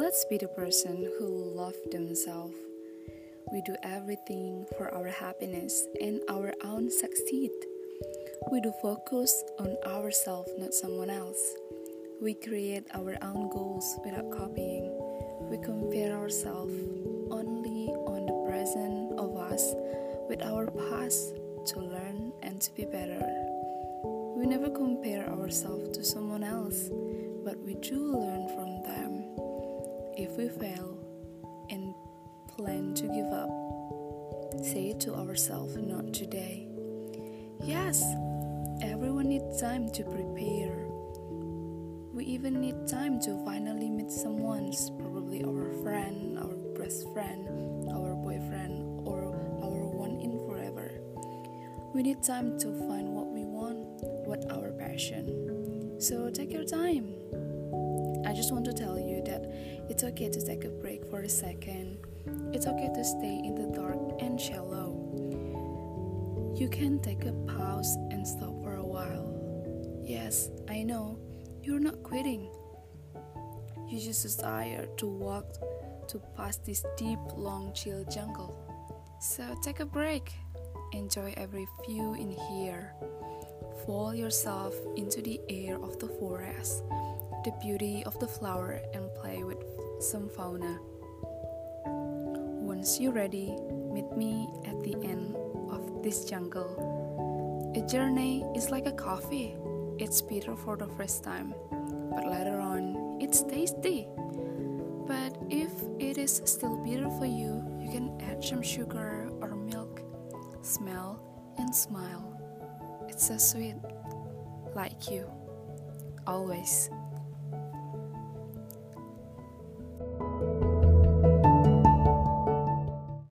Let's be the person who love themselves. We do everything for our happiness and our own succeed. We do focus on ourselves, not someone else. We create our own goals without copying. We compare ourselves only on the present of us with our past to learn and to be better. We never compare ourselves to someone else, but we do learn from them. If we fail and plan to give up, say to ourselves, not today. Yes, everyone needs time to prepare. We even need time to finally meet someone, probably our friend, our best friend, our boyfriend, or our one in forever. We need time to find what we want, what our passion. So take your time. I just want to tell you it's okay to take a break for a second. It's okay to stay in the dark and shallow. You can take a pause and stop for a while. Yes, I know, you're not quitting. You just desire to walk to pass this deep, long, chill jungle. So take a break. Enjoy every view in here. Fall yourself into the air of the forest, the beauty of the flower, and play with some fauna. Once you're ready, meet me at the end of this jungle. A journey is like a coffee. It's bitter for the first time, but later on, it's tasty. But if it is still bitter for you, you can add some sugar or milk. Smell and smile. It's so sweet, like you, always.